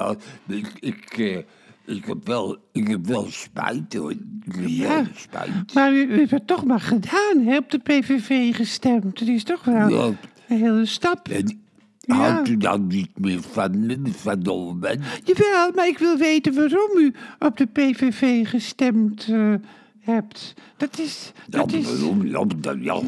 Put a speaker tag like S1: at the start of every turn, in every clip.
S1: ja, ik, ik, eh, ik, heb wel, ik heb wel spijt hoor. Ik heb
S2: Ja.
S1: wel spijt.
S2: Maar u, u heeft het toch maar gedaan, hè, op de PVV gestemd. Dat is toch wel
S1: Ja.
S2: een hele stap.
S1: En houdt u dan niet meer van me, van Dolman?
S2: Jawel, maar ik wil weten waarom u op de PVV gestemd eh, hebt. Dat is... Dat is
S1: waarom? Dan- ja.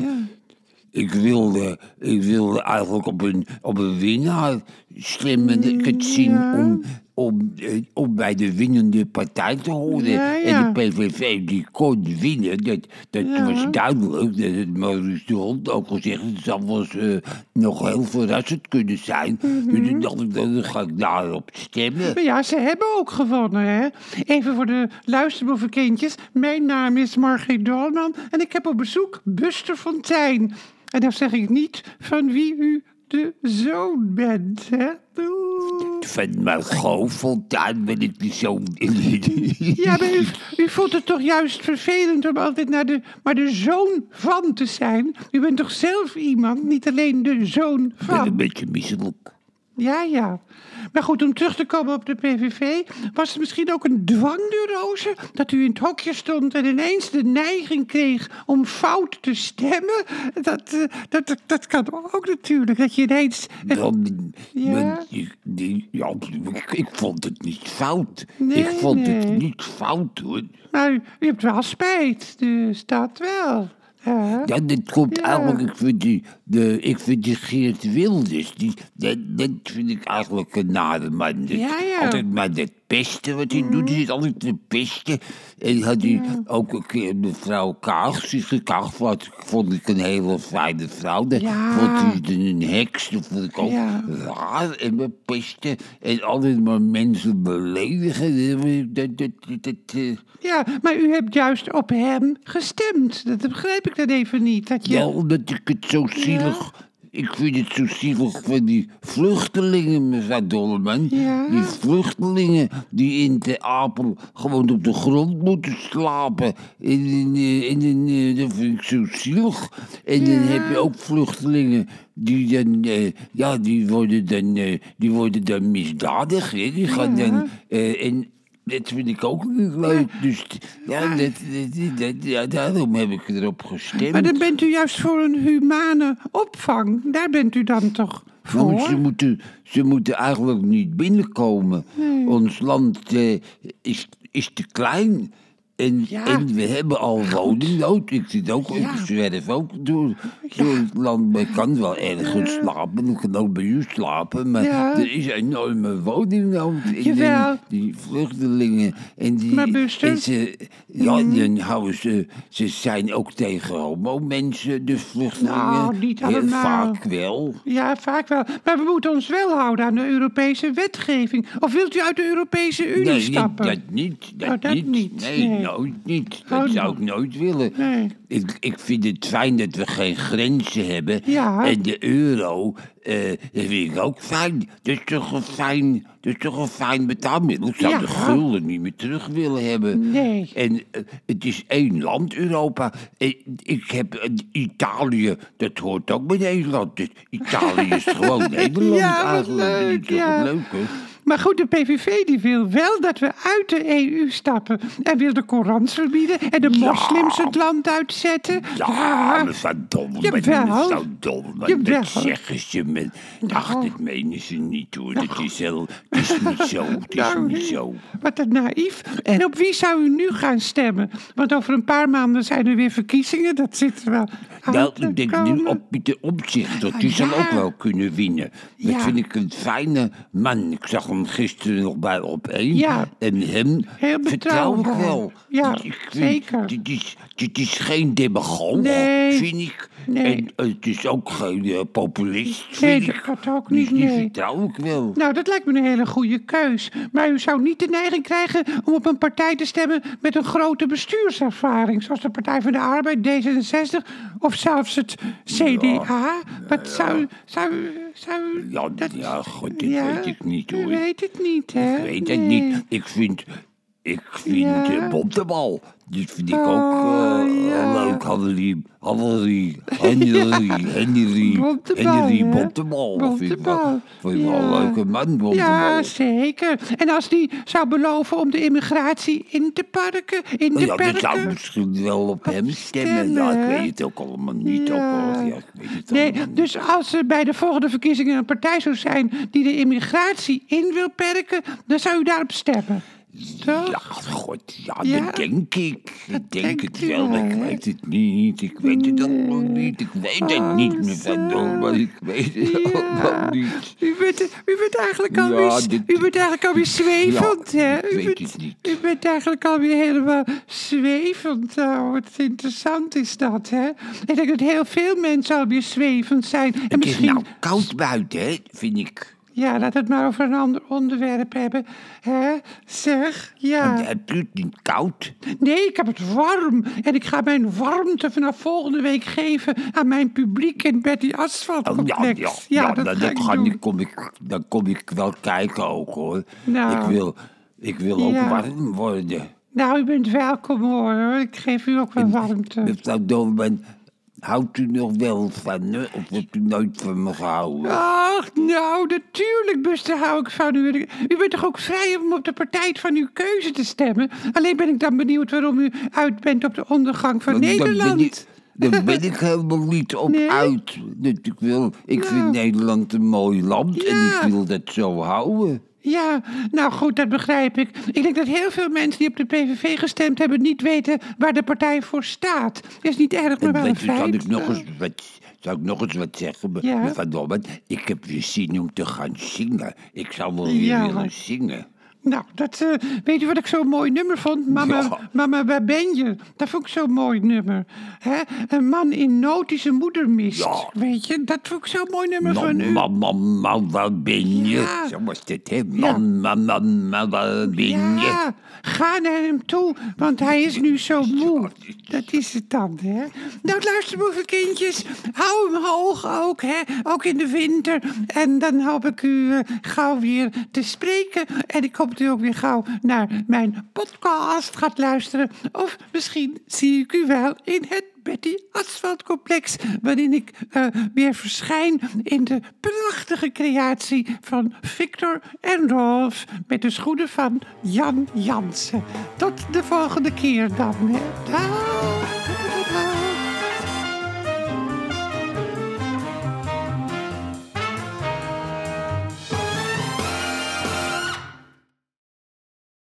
S1: Ik wilde, ik wilde eigenlijk op een, op een winnaar stemmen. Ik het zien om, om, eh, om bij de winnende partij te horen.
S2: Ja, ja.
S1: En de PVV die kon winnen. Dat, dat
S2: Ja.
S1: was duidelijk. Dat het Maurice de Hond ook gezegd. Het zou wel eens, eh, nog heel verrassend kunnen zijn.
S2: Mhm.
S1: Dus toen dacht ik, dan ga ik daarop stemmen.
S2: Maar ja, ze hebben ook gewonnen, hè. Even voor de luisterboevenkindjes. Mijn naam is Margriet Dolman en ik heb op bezoek Buster Fontijn. En dan zeg ik niet van wie u de zoon bent, hè.
S1: Van Margot Fontaine ben ik niet zo...
S2: Ja, maar u, u vond het toch juist vervelend om altijd naar de, maar de zoon van te zijn? U bent toch zelf iemand, niet alleen de zoon
S1: Ik ben een
S2: van?
S1: beetje misselijk.
S2: Ja, ja. Maar goed, om terug te komen op de PVV, was het misschien ook een dwangneurose dat u in het hokje stond en ineens de neiging kreeg om fout te stemmen? Dat, eh, dat, dat, dat kan ook natuurlijk, dat je ineens...
S1: Dan,
S2: Ja?
S1: ik, ja, vond het niet fout.
S2: Nee,
S1: ik vond het niet fout hoor.
S2: Nou, u hebt wel spijt, dus dat wel. Ja.
S1: Ja, dit komt
S2: Ja.
S1: eigenlijk, ik vind die, de, ik vind die Geert Wilders, die, dat, dat vind ik eigenlijk een nare man. Dat-
S2: Ja, ja.
S1: Altijd maar dat pesten wat hij doet, hij zit altijd te pesten. En had hij ook een keer mevrouw Kaag, Sigrid Kaag, wat vond ik een hele fijne vrouw. Dat
S2: Ja.
S1: vond hij een heks, dat vond ik ook
S2: Ja.
S1: raar. En me pesten en altijd maar mensen beledigen. Dat, dat, dat, dat, eh,
S2: Ja, maar u hebt juist op hem gestemd. Dat begrijp ik dan even niet. Dat je...
S1: Ja, omdat ik het zo zielig... Ik vind het zo zielig van die vluchtelingen, mevrouw Dolleman.
S2: Ja.
S1: Die vluchtelingen die in de Apel gewoon op de grond moeten slapen. In, in, eh, in, in, eh, dat vind ik zo zielig. En dan heb je ook vluchtelingen die dan... eh, ja, die worden dan, eh, die worden dan misdadig. Hè? Die gaan
S2: Ja.
S1: dan... eh, en, dat vind ik ook niet leuk. Dus ja, dat, dat, dat- ja, daarom heb ik erop gestemd.
S2: Maar dan bent u juist voor een humane opvang. Daar bent u dan toch voor?
S1: ze, moeten, ze moeten eigenlijk niet binnenkomen. Ons land eh, is, is te klein. En,
S2: Ja.
S1: en we hebben al woningnood. Ik zit ook,
S2: Ja.
S1: ik zwerf ook door, door het land. Ik kan wel ergens slapen. Ik kan ook bij u slapen. Maar er is een enorme woningnood.
S2: Jawel.
S1: Die, die vluchtelingen. En die,
S2: Maar
S1: en ze, ja, dan houden ze... Ze zijn ook tegen homo-mensen, de vluchtelingen.
S2: Nou, niet
S1: Heel
S2: allemaal.
S1: vaak wel.
S2: Ja, vaak wel. Maar we moeten ons wel houden aan de Europese wetgeving. Of wilt u uit de Europese Unie
S1: Nee,
S2: stappen?
S1: dat niet. Dat,
S2: Oh, dat
S1: niet.
S2: niet,
S1: Nee,
S2: nee.
S1: Nooit niet. Dat
S2: Oh,
S1: zou ik nooit willen.
S2: Nee.
S1: Ik, ik vind het fijn dat we geen grenzen hebben.
S2: Ja.
S1: En de euro, eh, dat vind ik ook fijn. Dat is toch een fijn, dat is toch een fijn betaalmiddel. Ik zou
S2: Ja.
S1: de gulden niet meer terug willen hebben.
S2: Nee.
S1: En eh, het is één land, Europa. En ik heb eh, Italië, dat hoort ook bij Nederland. Dus Italië is gewoon Nederland
S2: Ja,
S1: eigenlijk. Dat is toch
S2: ja.
S1: leuk, hè?
S2: Maar goed, de PVV die wil wel dat we uit de EU stappen. En wil de Korans verbieden en de moslims het land uitzetten.
S1: Ja, Dolman,
S2: Jawel.
S1: mevrouw Dolman,
S2: Jawel.
S1: dat zeggen ze me. Ach, dat menen ze niet hoor, dat is, heel, het is niet zo, het is
S2: Nou,
S1: niet zo.
S2: Wat een naïef. En op wie zou u nu gaan stemmen? Want over een paar maanden zijn er weer verkiezingen. Dat zit er wel
S1: Nou,
S2: te
S1: ik denk nu op Pieter Omtzigt, dat die
S2: Ah,
S1: zal
S2: ja.
S1: ook wel kunnen winnen. Dat vind ik een fijne man. Ik zag gisteren nog bij op één.
S2: Ja.
S1: En hem
S2: Heel
S1: vertrouw ik wel.
S2: Ja,
S1: Ik
S2: zeker.
S1: Dit is, dit is geen demagoog,
S2: Nee.
S1: vind ik.
S2: Nee.
S1: En het is ook geen eh, populist,
S2: Nee,
S1: vind
S2: dat gaat ook
S1: Dus
S2: niet,
S1: die
S2: nee.
S1: vertrouw ik wel.
S2: Nou, dat lijkt me een hele goede keus. Maar u zou niet de neiging krijgen om op een partij te stemmen met een grote bestuurservaring. Zoals de Partij van de Arbeid, D66 of zelfs het CDA. Wat zou, u- zou, u- zou u
S1: Ja,
S2: dat...
S1: ja, goed, dat
S2: Ja,
S1: weet ik niet
S2: U
S1: hoor.
S2: weet het niet, hè?
S1: Ik weet het
S2: Nee.
S1: niet. Ik vind Ik vind
S2: Ja?
S1: de bontebal. Die vind ik
S2: Oh,
S1: ook eh,
S2: ja.
S1: leuk. Hannelie, Hannelie, Henry, Henry,
S2: Bontebal,
S1: Henry
S2: hè?
S1: Bontebal. Dat vind ik wel, vind ik wel een
S2: Ja.
S1: leuke man, Bontebal.
S2: Ja, zeker. En als die zou beloven om de immigratie in te parken, in te
S1: ja, dat zou misschien wel op hem stemmen. Ja, ik weet het ook allemaal niet.
S2: Ja.
S1: Ook, ja, ik weet het
S2: Nee,
S1: allemaal niet.
S2: dus als er bij de volgende verkiezingen een partij zou zijn die de immigratie in wil perken, dan zou u daarop stemmen. Toch?
S1: Ja, god, ja,
S2: Ja?
S1: dat denk ik. Ik denk het wel, maar ik weet het niet. Ik weet het allemaal niet. Ik weet het
S2: Oh,
S1: niet, mevrouw
S2: zo.
S1: Dolman. Ik weet het allemaal niet.
S2: U bent, u bent eigenlijk
S1: Ja,
S2: alweer,
S1: dit-
S2: u bent eigenlijk alweer zwevend,
S1: Ja,
S2: hè?
S1: ik
S2: U
S1: weet
S2: bent,
S1: het niet.
S2: U bent eigenlijk alweer helemaal zwevend. Oh, wat interessant is dat, hè? Ik denk dat heel veel mensen alweer zwevend zijn. En
S1: Het is
S2: misschien...
S1: nou koud buiten, hè, vind ik.
S2: Ja, we het maar over een ander onderwerp hebben. Hè? Zeg, ja.
S1: Heb je het niet koud?
S2: Nee, ik heb het warm. En ik ga mijn warmte vanaf volgende week geven aan mijn publiek in Betty Asphalt
S1: Oh, ja,
S2: complex.
S1: ja,
S2: dat
S1: dan,
S2: ga ik doen.
S1: dan, kom ik, dan kom ik wel kijken ook, hoor.
S2: Nou.
S1: Ik wil, ik wil ook
S2: Ja.
S1: warm worden.
S2: Nou, u bent welkom hoor. hoor. Ik geef u ook wel warmte.
S1: Mevrouw Dolman, houdt u nog wel van me? Of hebt u nooit van me gehouden?
S2: Ach, nou, natuurlijk, Buster, hou ik van u. U bent toch ook vrij om op de partij van uw keuze te stemmen? Alleen ben ik dan benieuwd waarom u uit bent op de ondergang van
S1: dan
S2: Nederland.
S1: Daar ben ik helemaal niet op
S2: Nee?
S1: uit. Ik wil, ik
S2: Nou.
S1: vind Nederland een mooi land en ik wil dat zo houden.
S2: Ja, nou goed, dat begrijp ik. Ik denk dat heel veel mensen die op de PVV gestemd hebben... niet weten waar de partij voor staat. Is niet erg, maar wel een feit.
S1: ik nog eens wat, zal ik nog eens wat zeggen?
S2: Ja.
S1: Mevrouw Dolman, ik heb weer zin om te gaan zingen. Ik zou wel weer
S2: Ja.
S1: willen zingen.
S2: Nou, dat, eh, weet je wat ik zo'n mooi nummer vond? Mama,
S1: Ja.
S2: mama, waar ben je? Dat vond ik zo'n mooi nummer. Hè? Een man in nood die zijn moeder mist.
S1: Ja.
S2: Weet je, dat vond ik zo'n mooi nummer van u.
S1: Man, man, waar ben je?
S2: Ja.
S1: Zo was het, hè? Man, man, man, waar ben je?
S2: Ga naar hem toe, want hij is nu zo moe. Dat is het dan, hè? Nou, luister, boevenkindjes. Hou hem hoog ook, hè? Ook in de winter. En dan hoop ik u eh, gauw weer te spreken. En ik hoop dat u ook weer gauw naar mijn podcast gaat luisteren. Of misschien zie ik u wel in het Betty Asphalt Complex, waarin ik eh, weer verschijn in de prachtige creatie van Victor en Rolf met de schoenen van Jan Jansen. Tot de volgende keer dan. Hè.